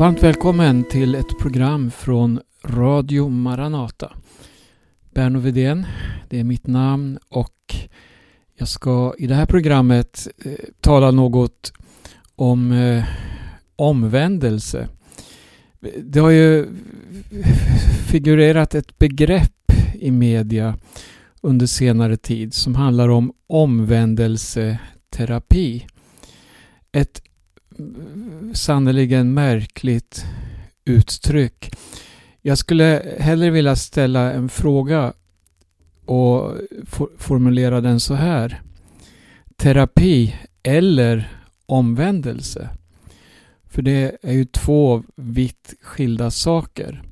Varmt välkommen till ett program från Radio Maranata. Berno Widén, det är mitt namn och jag ska i det här programmet eh, tala något om eh, omvändelse. Det har ju figurerat ett begrepp i media under senare tid som handlar om omvändelseterapi. Ett sannerligen märkligt uttryck. Jag skulle hellre vilja ställa en fråga och for formulera den så här. Terapi eller omvändelse? För det är ju två vitt skilda saker.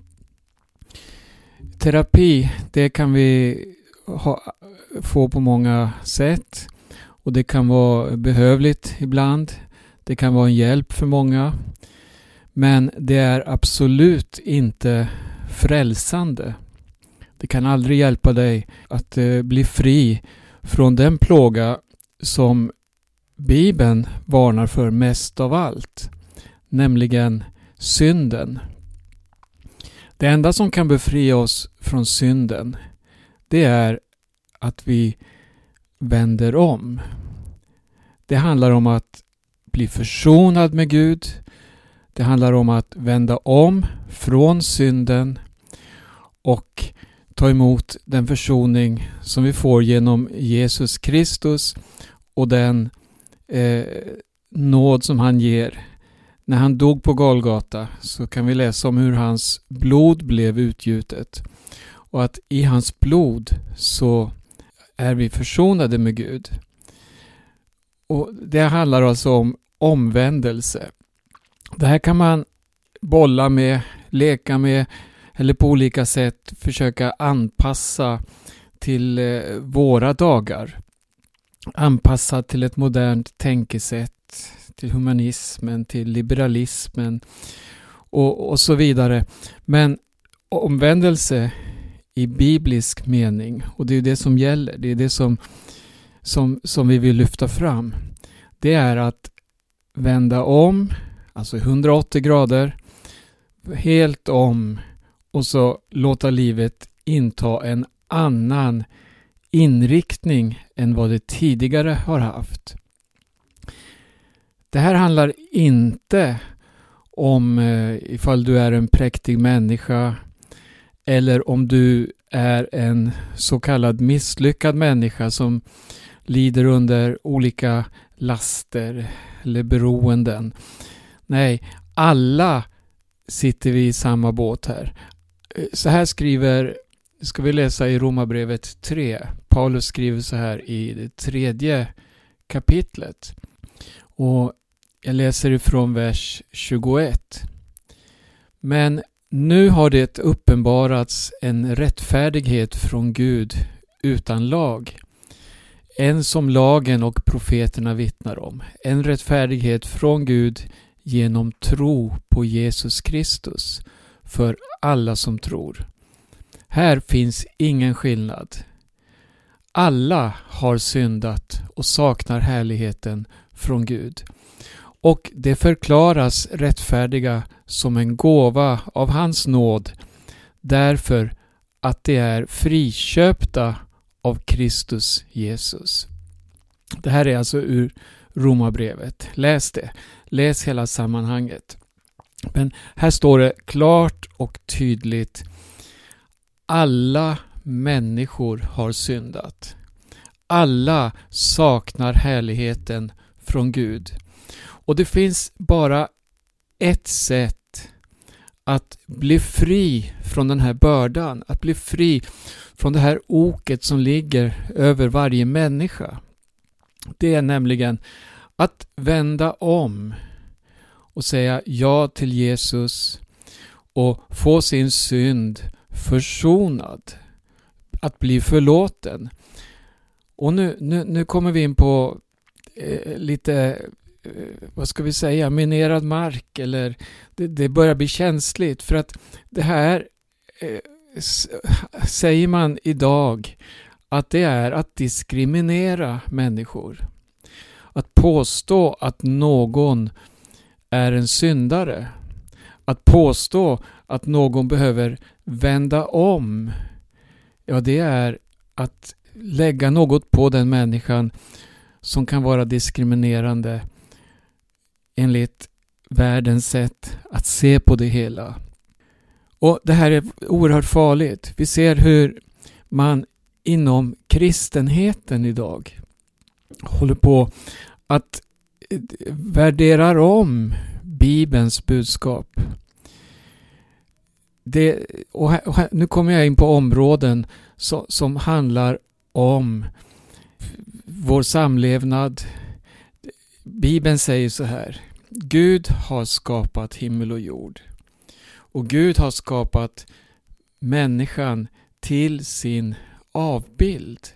Terapi, det kan vi ha, få på många sätt och det kan vara behövligt ibland. Det kan vara en hjälp för många. Men det är absolut inte frälsande. Det kan aldrig hjälpa dig att eh, bli fri från den plåga som Bibeln varnar för mest av allt, nämligen synden. Det enda som kan befria oss från synden, det är att vi vänder om. Det handlar om att bli försonad med Gud. Det handlar om att vända om från synden och ta emot den försoning som vi får genom Jesus Kristus och den eh, nåd som han ger. När han dog på Golgata så kan vi läsa om hur hans blod blev utgjutet och att i hans blod så är vi försonade med Gud. Och Det handlar alltså om omvändelse. Det här kan man bolla med, leka med eller på olika sätt försöka anpassa till eh, våra dagar. Anpassa till ett modernt tänkesätt, till humanismen, till liberalismen och, och så vidare. Men omvändelse i biblisk mening, och det är det som gäller, det är det som, som, som vi vill lyfta fram, det är att vända om, alltså 180 grader, helt om och så låta livet inta en annan inriktning än vad det tidigare har haft. Det här handlar inte om eh, ifall du är en präktig människa eller om du är en så kallad misslyckad människa som lider under olika laster eller beroenden. Nej, alla sitter vi i samma båt här. Eh, så här skriver, ska vi läsa i Romarbrevet 3. Paulus skriver så här i det tredje kapitlet. Och jag läser ifrån vers 21. Men nu har det uppenbarats en rättfärdighet från Gud utan lag. En som lagen och profeterna vittnar om. En rättfärdighet från Gud genom tro på Jesus Kristus för alla som tror. Här finns ingen skillnad. Alla har syndat och saknar härligheten från Gud. Och det förklaras rättfärdiga som en gåva av hans nåd därför att de är friköpta av Kristus Jesus. Det här är alltså ur Romarbrevet. Läs det. Läs hela sammanhanget. Men här står det klart och tydligt alla människor har syndat. Alla saknar härligheten från Gud. Och det finns bara ett sätt att bli fri från den här bördan, att bli fri från det här oket som ligger över varje människa. Det är nämligen att vända om och säga ja till Jesus och få sin synd försonad. Att bli förlåten. Och nu, nu, nu kommer vi in på eh, lite, Eh, vad ska vi säga, minerad mark eller det, det börjar bli känsligt för att det här eh, säger man idag att det är att diskriminera människor. Att påstå att någon är en syndare. Att påstå att någon behöver vända om, ja det är att lägga något på den människan som kan vara diskriminerande enligt världens sätt att se på det hela. Och Det här är oerhört farligt. Vi ser hur man inom kristenheten idag håller på att eh, värderar värdera om Bibelns budskap. Det, och här, och här, nu kommer jag in på områden så, som handlar om vår samlevnad. Bibeln säger så här. Gud har skapat himmel och jord. Och Gud har skapat människan till sin avbild.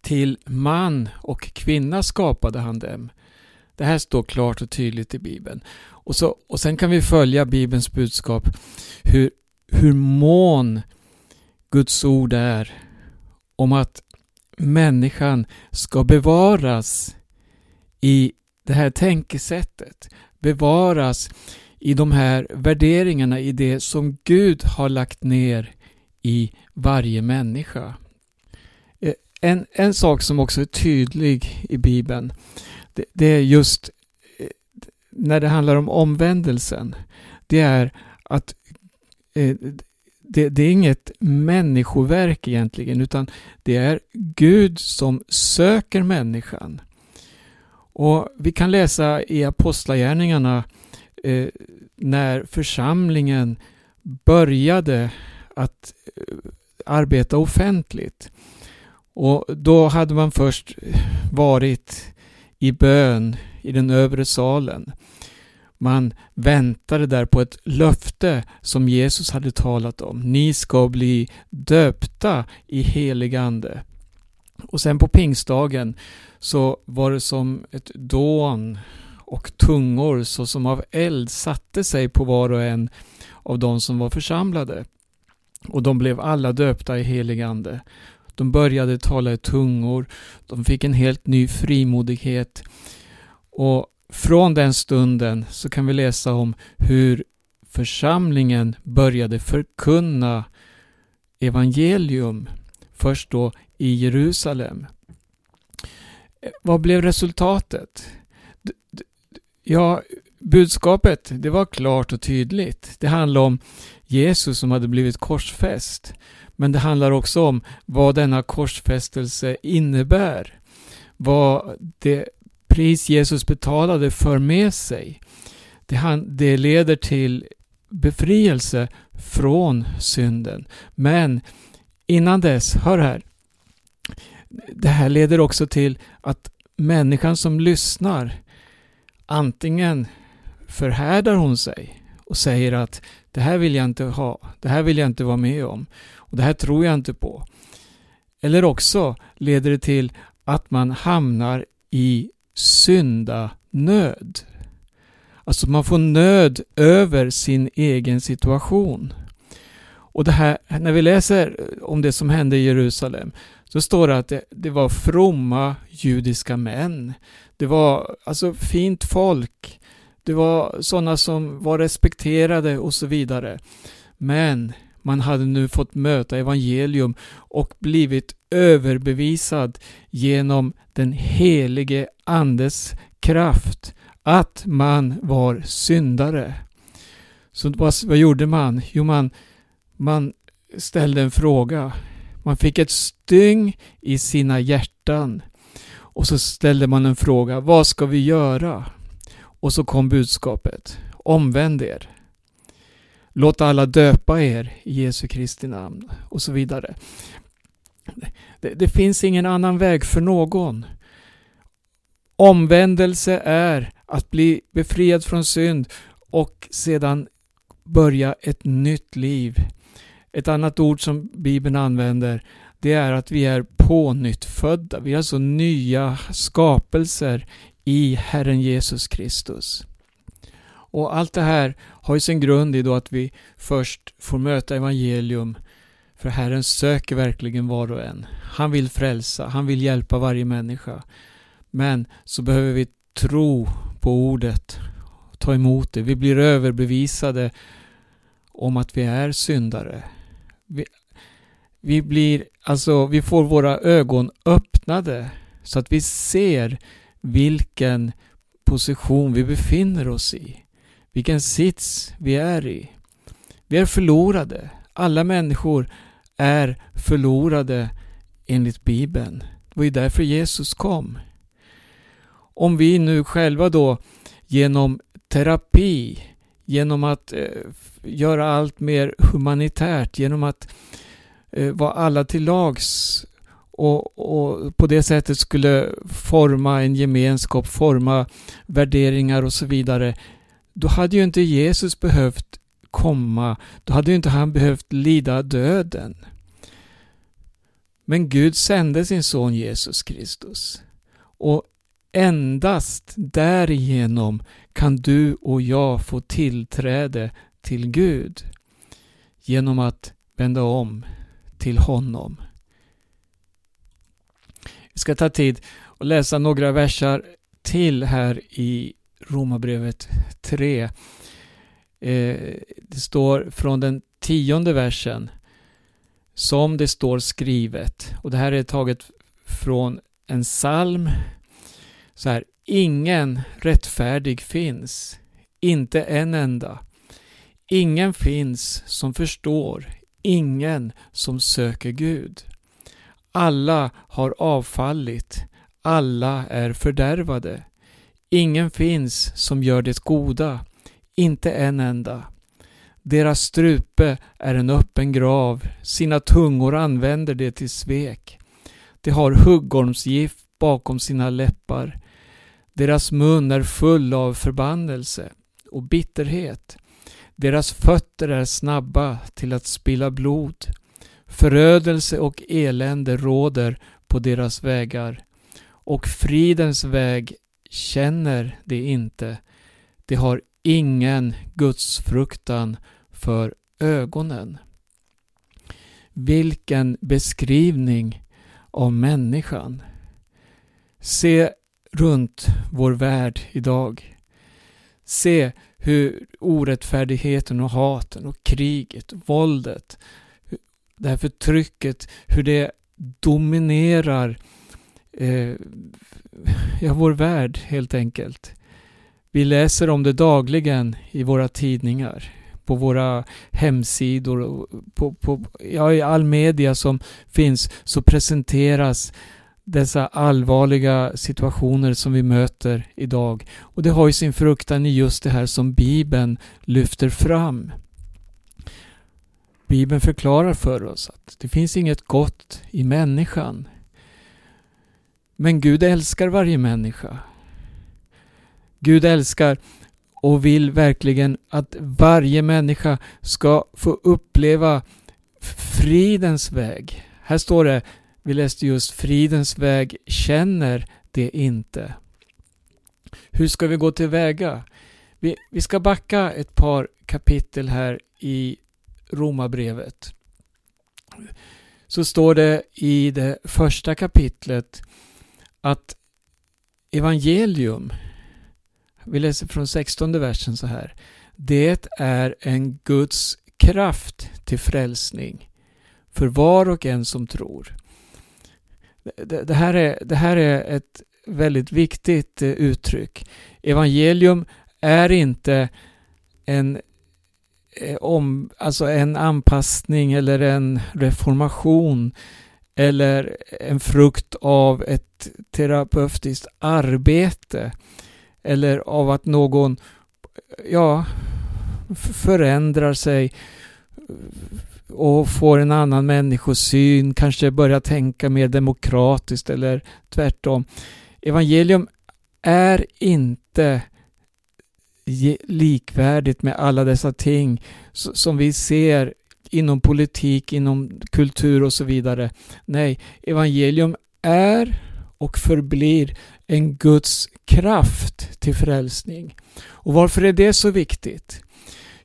Till man och kvinna skapade han dem. Det här står klart och tydligt i Bibeln. Och, så, och sen kan vi följa Bibelns budskap hur, hur mån Guds ord är om att människan ska bevaras i det här tänkesättet. Bevaras i de här värderingarna, i det som Gud har lagt ner i varje människa. Eh, en, en sak som också är tydlig i Bibeln, det, det är just eh, när det handlar om omvändelsen. Det är att eh, det, det, är inget människoverk egentligen, utan det är Gud som söker människan. Och Vi kan läsa i Apostlagärningarna eh, när församlingen började att eh, arbeta offentligt. Och Då hade man först varit i bön i den övre salen. Man väntade där på ett löfte som Jesus hade talat om. Ni ska bli döpta i helig ande. Och sen på pingstdagen så var det som ett dån och tungor såsom av eld satte sig på var och en av de som var församlade. Och de blev alla döpta i helig ande. De började tala i tungor, de fick en helt ny frimodighet. Och från den stunden så kan vi läsa om hur församlingen började förkunna evangelium, först då i Jerusalem. Vad blev resultatet? Ja, budskapet det var klart och tydligt. Det handlade om Jesus som hade blivit korsfäst. Men det handlar också om vad denna korsfästelse innebär. Vad det pris Jesus betalade för med sig. Det, det leder till befrielse från synden. Men innan dess, hör här. Det här leder också till att människan som lyssnar antingen förhärdar hon sig och säger att det här vill jag inte ha, det här vill jag inte vara med om och det här tror jag inte på. Eller också leder det till att man hamnar i syndanöd. Alltså man får nöd över sin egen situation. Och det här, när vi läser om det som hände i Jerusalem så står det att det, det var fromma judiska män. Det var alltså fint folk. Det var sådana som var respekterade och så vidare. Men man hade nu fått möta evangelium och blivit överbevisad genom den helige Andes kraft att man var syndare. Så vad, vad gjorde man? Jo, man, man ställde en fråga. Man fick ett styng i sina hjärtan. Och så ställde man en fråga. Vad ska vi göra? Och så kom budskapet. Omvänd er. Låt alla döpa er i Jesu Kristi namn och så vidare. Det, det, finns ingen annan väg för någon. Omvändelse är att bli befriad från synd och sedan börja ett nytt liv. Ett annat ord som Bibeln använder det är att vi är pånyttfödda. Vi är alltså nya skapelser i Herren Jesus Kristus. Och allt det här har ju sin grund i då att vi först får möta evangelium för Herren söker verkligen var och en. Han vill frälsa, han vill hjälpa varje människa. Men så behöver vi tro på ordet, ta emot det. Vi blir överbevisade om att vi är syndare. Vi, vi blir, alltså, vi får våra ögon öppnade så att vi ser vilken position vi befinner oss i. Vilken sits vi är i. Vi är förlorade. Alla människor är förlorade enligt Bibeln. Det var ju därför Jesus kom. Om vi nu själva då genom terapi, genom att eh, göra allt mer humanitärt, genom att eh, vara alla till lags och, och, på det sättet skulle forma en gemenskap, forma värderingar och så vidare. Då hade ju inte Jesus behövt komma, då hade ju inte han behövt lida döden. Men Gud sände sin son Jesus Kristus. Och endast därigenom kan du och jag få tillträde till Gud. Genom att vända om till honom. Vi ska ta tid och läsa några versar till här i Romarbrevet 3. Eh, det står från den tionde versen som det står skrivet. Och det här är taget från en psalm. Så här, ingen rättfärdig finns, inte en enda. Ingen finns som förstår, ingen som söker Gud. Alla har avfallit, alla är fördärvade. Ingen finns som gör det goda, inte en enda. Deras strupe är en öppen grav, sina tungor använder de till svek. De har huggormsgift bakom sina läppar. Deras mun är full av förbannelse och bitterhet. Deras fötter är snabba till att spilla blod. Förödelse och elände råder på deras vägar och fridens väg känner de inte. De har ingen gudsfruktan för ögonen. Vilken beskrivning av människan. Se runt vår värld idag. Se hur orättfärdigheten och haten och kriget, våldet, det här förtrycket, hur det dominerar eh, ja, vår värld helt enkelt. Vi läser om det dagligen i våra tidningar, på våra hemsidor, på, på, ja, i all media som finns så presenteras dessa allvarliga situationer som vi möter idag. Och det har ju sin fruktan i just det här som Bibeln lyfter fram. Bibeln förklarar för oss att det finns inget gott i människan. Men Gud älskar varje människa. Gud älskar och vill verkligen att varje människa ska få uppleva fridens väg. Här står det, vi läste just fridens väg känner det inte. Hur ska vi gå tillväga? Vi, vi ska backa ett par kapitel här i Romarbrevet. Så står det i det första kapitlet att evangelium vi läser från 16 versen så här. Det är en Guds kraft till frälsning för var och en som tror. Det, det, här, är, det här är ett väldigt viktigt eh, uttryck. Evangelium är inte en, eh, om, alltså en anpassning eller en reformation eller en frukt av ett terapeutiskt arbete eller av att någon ja, förändrar sig och får en annan människosyn, kanske börjar tänka mer demokratiskt eller tvärtom. Evangelium är inte likvärdigt med alla dessa ting som vi ser inom politik, inom kultur och så vidare. Nej, evangelium är och förblir en Guds kraft till frälsning. Och varför är det så viktigt?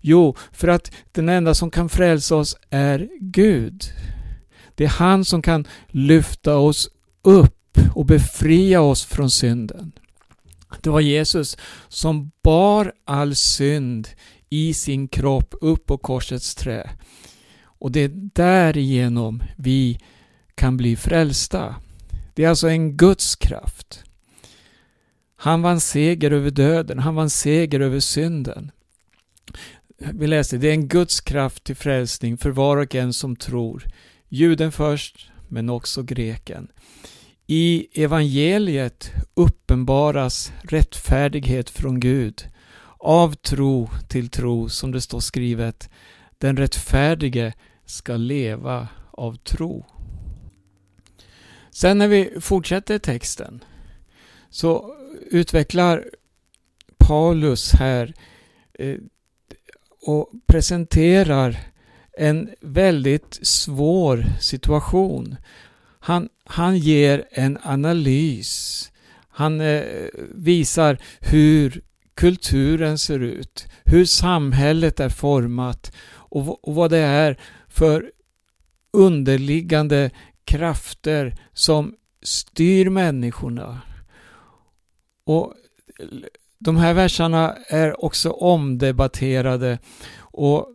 Jo, för att den enda som kan frälsa oss är Gud. Det är han som kan lyfta oss upp och befria oss från synden. Det var Jesus som bar all synd i sin kropp upp på korsets trä. Och det är därigenom vi kan bli frälsta. Det är alltså en Guds kraft. Han vann seger över döden, han vann seger över synden. Vi läser, det är en Guds kraft till frälsning för var och en som tror. Juden först, men också greken. I evangeliet uppenbaras rättfärdighet från Gud. Av tro till tro, som det står skrivet. Den rättfärdige ska leva av tro. Sen när vi fortsätter texten så utvecklar Paulus här eh, och presenterar en väldigt svår situation. Han, han ger en analys. Han eh, visar hur kulturen ser ut, hur samhället är format och, och vad det är för underliggande krafter som styr människorna. Och de här verserna är också omdebatterade och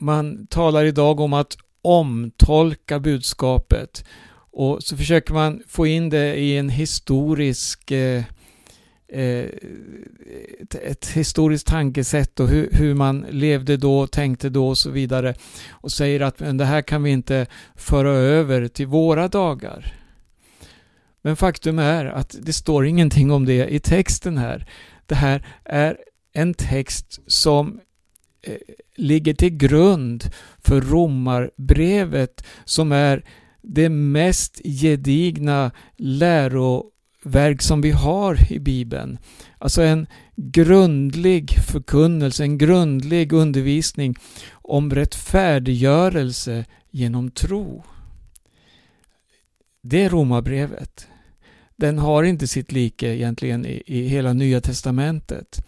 man talar idag om att omtolka budskapet och så försöker man få in det i en historisk eh, eh ett, ett, historiskt tankesätt och hur, hur, man levde då, tänkte då och så vidare och säger att men det här kan vi inte föra över till våra dagar. Men faktum är att det står ingenting om det i texten här. Det här är en text som eh, ligger till grund för romarbrevet som är det mest gedigna läroverk som vi har i Bibeln. Alltså en grundlig förkunnelse, en grundlig undervisning om rättfärdiggörelse genom tro. Det är romarbrevet. Den har inte sitt like egentligen i, i hela Nya Testamentet.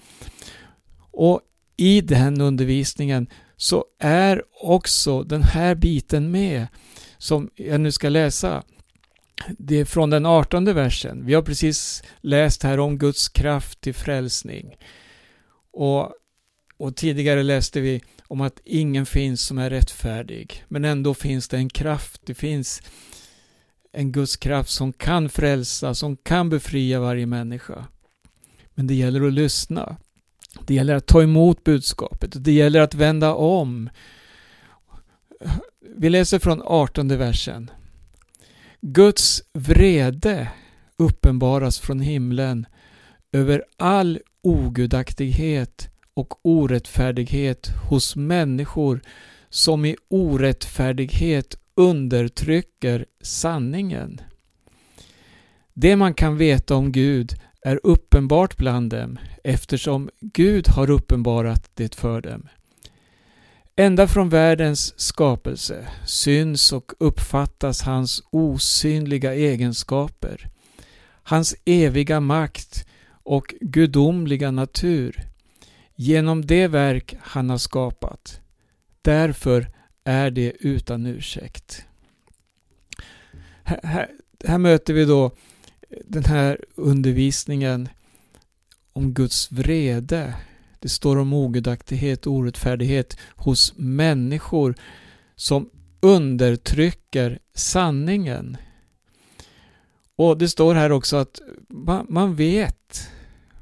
Och i den undervisningen så är också den här biten med som jag nu ska läsa. Det är från den artonde versen. Vi har precis läst här om Guds kraft till frälsning. Och, och tidigare läste vi om att ingen finns som är rättfärdig. Men ändå finns det en kraft. Det finns en Guds kraft som kan frälsa, som kan befria varje människa. Men det gäller att lyssna. Det gäller att ta emot budskapet. Det gäller att vända om. Vi läser från 18 versen. Guds vrede uppenbaras från himlen över all ogudaktighet och orättfärdighet hos människor som i orättfärdighet undertrycker sanningen. Det man kan veta om Gud är uppenbart bland dem eftersom Gud har uppenbarat det för dem. Ända från världens skapelse syns och uppfattas hans osynliga egenskaper, hans eviga makt och gudomliga natur genom det verk han har skapat. Därför är det utan ursäkt. Här, här, här möter vi då den här undervisningen om Guds vrede det står om ogudaktighet och orättfärdighet hos människor som undertrycker sanningen. Och det står här också att man, vet.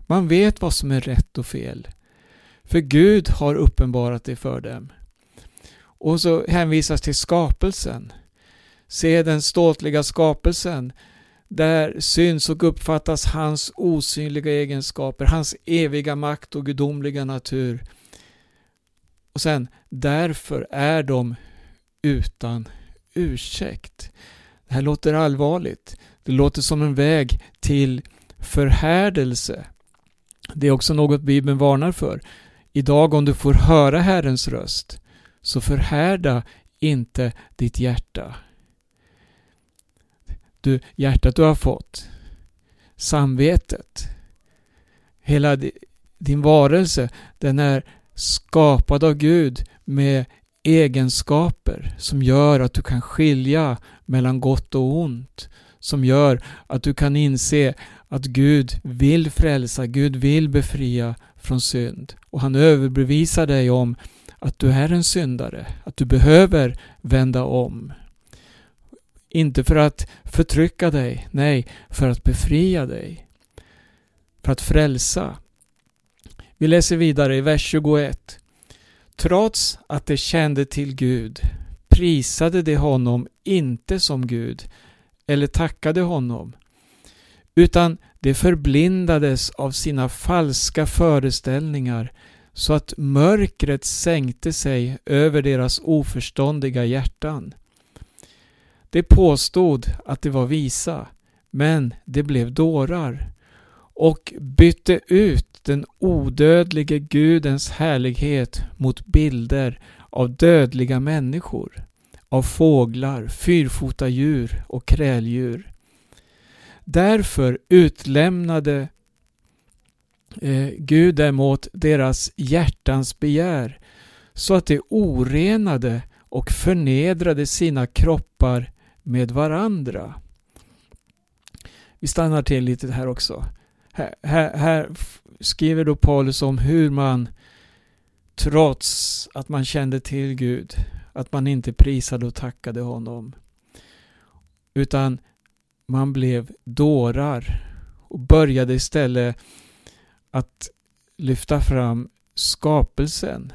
Man vet vad som är rätt och fel. För Gud har uppenbarat det för dem. Och så hänvisas till skapelsen. Se den ståtliga skapelsen där syns och uppfattas hans osynliga egenskaper, hans eviga makt och gudomliga natur. Och sen, därför är de utan ursäkt. Det här låter allvarligt. Det låter som en väg till förhärdelse. Det är också något Bibeln varnar för. Idag om du får höra Herrens röst, så förhärda inte ditt hjärta du, hjärtat du har fått, samvetet, hela din varelse, den är skapad av Gud med egenskaper som gör att du kan skilja mellan gott och ont. Som gör att du kan inse att Gud vill frälsa, Gud vill befria från synd. Och han överbevisar dig om att du är en syndare, att du behöver vända om. Inte för att förtrycka dig, nej, för att befria dig. För att frälsa. Vi läser vidare i vers 21. Trots att de kände till Gud prisade de honom inte som Gud eller tackade honom utan de förblindades av sina falska föreställningar så att mörkret sänkte sig över deras oförståndiga hjärtan. De påstod att de var visa, men de blev dårar och bytte ut den odödlige Gudens härlighet mot bilder av dödliga människor, av fåglar, fyrfota djur och kräldjur. Därför utlämnade Eh, Gud är mot deras hjärtans begär så att de orenade och förnedrade sina kroppar med varandra. Vi stannar till lite här också. Här, här, här skriver då Paulus om hur man trots att man kände till Gud, att man inte prisade och tackade honom. Utan man blev dårar och började istället att lyfta fram skapelsen.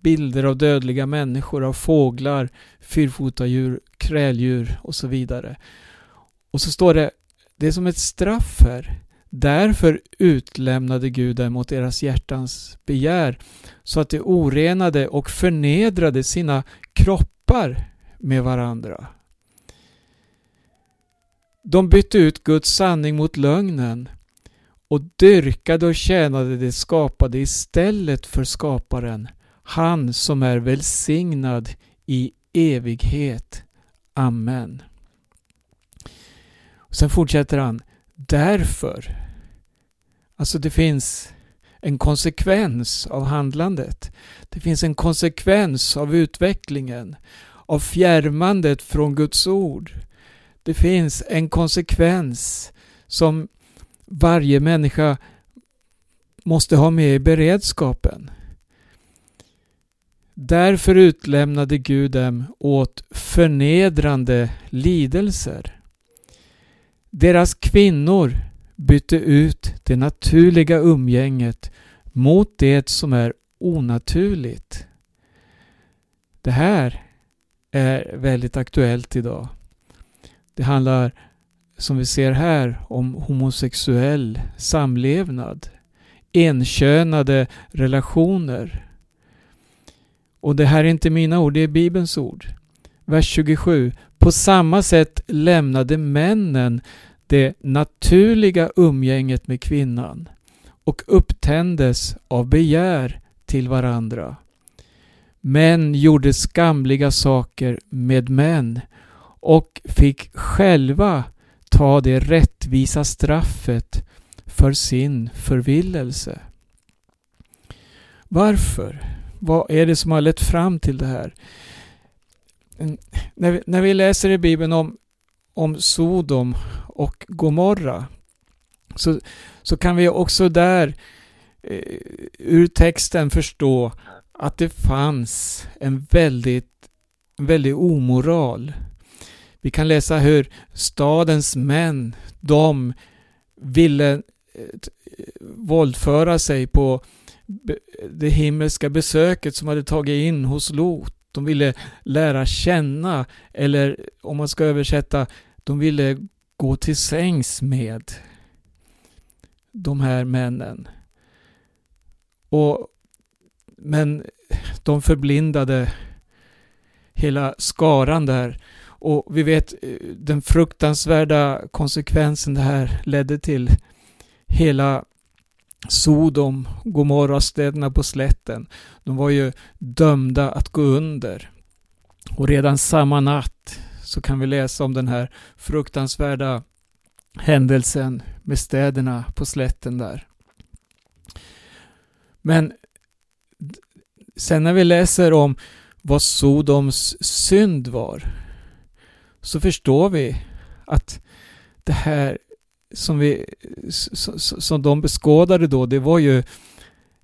Bilder av dödliga människor, av fåglar, fyrfotadjur, kräldjur och så vidare. Och så står det, det är som ett straff här. Därför utlämnade Gud dem mot deras hjärtans begär så att de orenade och förnedrade sina kroppar med varandra. De bytte ut Guds sanning mot lögnen och dyrkade och tjänade det skapade istället för skaparen, han som är välsignad i evighet. Amen. Sen fortsätter han. Därför. Alltså det finns en konsekvens av handlandet. Det finns en konsekvens av utvecklingen, av fjärmandet från Guds ord. Det finns en konsekvens som varje människa måste ha med i beredskapen. Därför utlämnade Gud dem åt förnedrande lidelser. Deras kvinnor bytte ut det naturliga umgänget mot det som är onaturligt. Det här är väldigt aktuellt idag. Det handlar, som vi ser här, om homosexuell samlevnad, enkönade relationer. Och det här är inte mina ord, det är Bibelns ord. Vers 27. På samma sätt lämnade männen det naturliga umgänget med kvinnan och upptändes av begär till varandra. Män gjorde skamliga saker med män och fick själva ta det rättvisa straffet för sin förvillelse. Varför? Vad är det som har lett fram till det här? Mm, när vi, när vi läser i Bibeln om, om Sodom och Gomorra så, så kan vi också där eh, ur texten förstå att det fanns en väldigt, väldigt omoral. Vi kan läsa hur stadens män, de ville eh, eh, våldföra sig på det himmelska besöket som hade tagit in hos Lot. De ville lära känna, eller om man ska översätta, de ville gå till sängs med de här männen. Och, men de förblindade hela skaran där. Och vi vet eh, den fruktansvärda konsekvensen det här ledde till. Hela Sodom, Gomorra, städerna på slätten. De var ju dömda att gå under. Och redan samma natt så kan vi läsa om den här fruktansvärda händelsen med städerna på slätten där. Men sen när vi läser om vad Sodoms synd var så förstår vi att det här som, vi, som de beskådade då, det var ju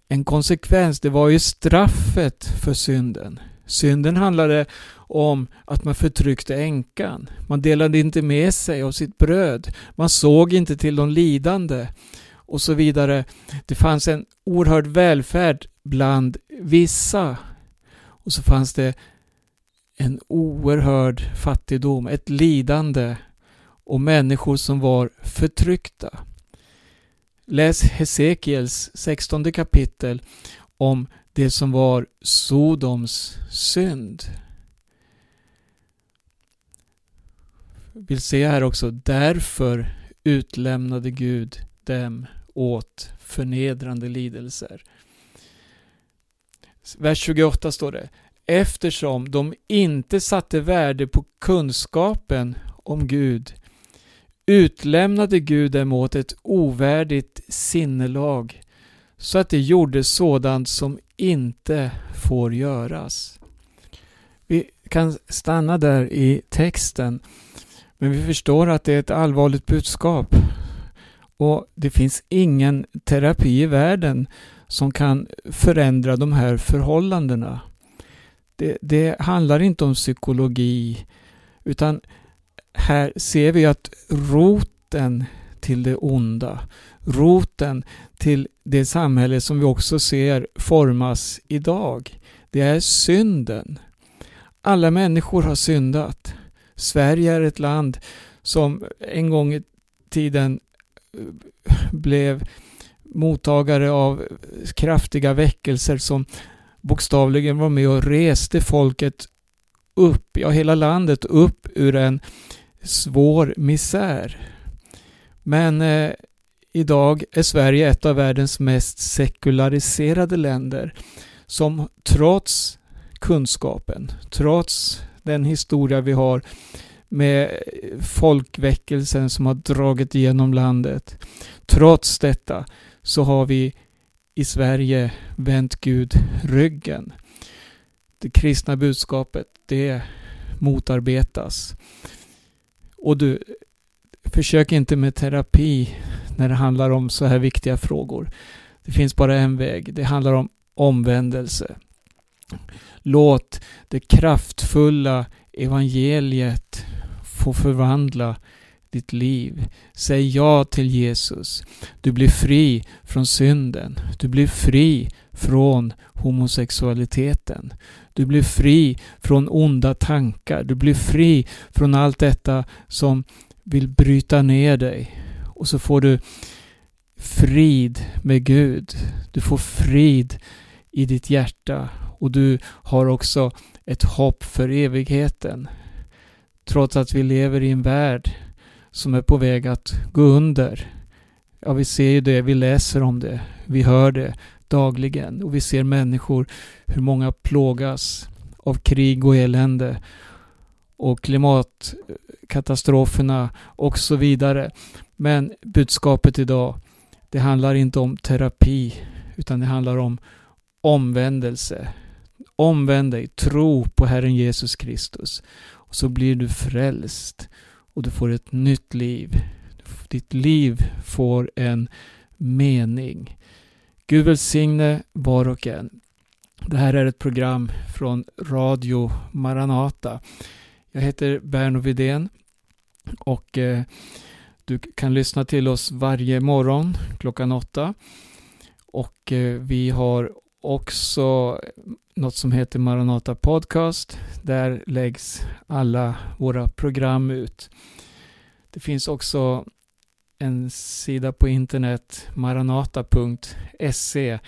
en konsekvens, det var ju straffet för synden. Synden handlade om att man förtryckte änkan. Man delade inte med sig av sitt bröd. Man såg inte till de lidande och så vidare. Det fanns en oerhörd välfärd bland vissa och så fanns det en oerhörd fattigdom, ett lidande och människor som var förtryckta. Läs Hesekiels 16 kapitel om det som var Sodoms synd. Vill se här också, därför utlämnade Gud dem åt förnedrande lidelser. Vers 28 står det Eftersom de inte satte värde på kunskapen om Gud utlämnade Gud dem åt ett ovärdigt sinnelag så att de gjorde sådant som inte får göras. Vi kan stanna där i texten men vi förstår att det är ett allvarligt budskap och det finns ingen terapi i världen som kan förändra de här förhållandena. Det, det handlar inte om psykologi utan här ser vi att roten till det onda, roten till det samhälle som vi också ser formas idag, det är synden. Alla människor har syndat. Sverige är ett land som en gång i tiden eh, blev mottagare av kraftiga väckelser som bokstavligen var med och reste folket upp, ja hela landet upp ur en svår misär. Men eh, idag är Sverige ett av världens mest sekulariserade länder som trots kunskapen, trots den historia vi har med folkväckelsen som har dragit igenom landet. Trots detta så har vi i Sverige vänt Gud ryggen. Det kristna budskapet, det motarbetas. Och du, försök inte med terapi när det handlar om så här viktiga frågor. Det finns bara en väg. Det handlar om omvändelse. Låt det kraftfulla evangeliet få förvandla ditt liv. Säg ja till Jesus. Du blir fri från synden. Du blir fri från homosexualiteten. Du blir fri från onda tankar. Du blir fri från allt detta som vill bryta ner dig. Och så får du frid med Gud. Du får frid i ditt hjärta och du har också ett hopp för evigheten. Trots att vi lever i en värld som är på väg att gå under. Ja, vi ser ju det, vi läser om det, vi hör det dagligen och vi ser människor, hur många plågas av krig och elände och klimatkatastroferna och så vidare. Men budskapet idag, det handlar inte om terapi utan det handlar om omvändelse. Omvänd dig, tro på Herren Jesus Kristus och så blir du frälst och du får ett nytt liv. Ditt liv får en mening. Gud välsigne var och en. Det här är ett program från Radio Maranata. Jag heter Berno Vidén och eh, du kan lyssna till oss varje morgon klockan åtta. Och eh, vi har också något som heter Maranata Podcast. Där läggs alla våra program ut. Det finns också en sida på internet, maranata.se,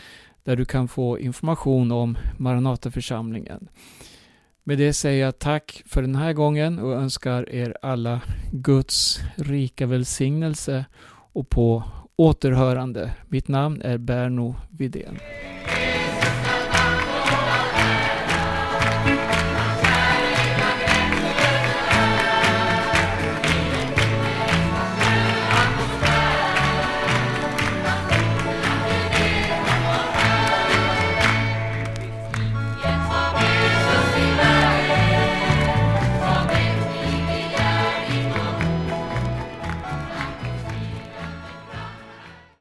där du kan få information om Maranataförsamlingen. Med det säger jag tack för den här gången och önskar er alla Guds rika välsignelse och på återhörande. Mitt namn är Berno Vidén. Thank you.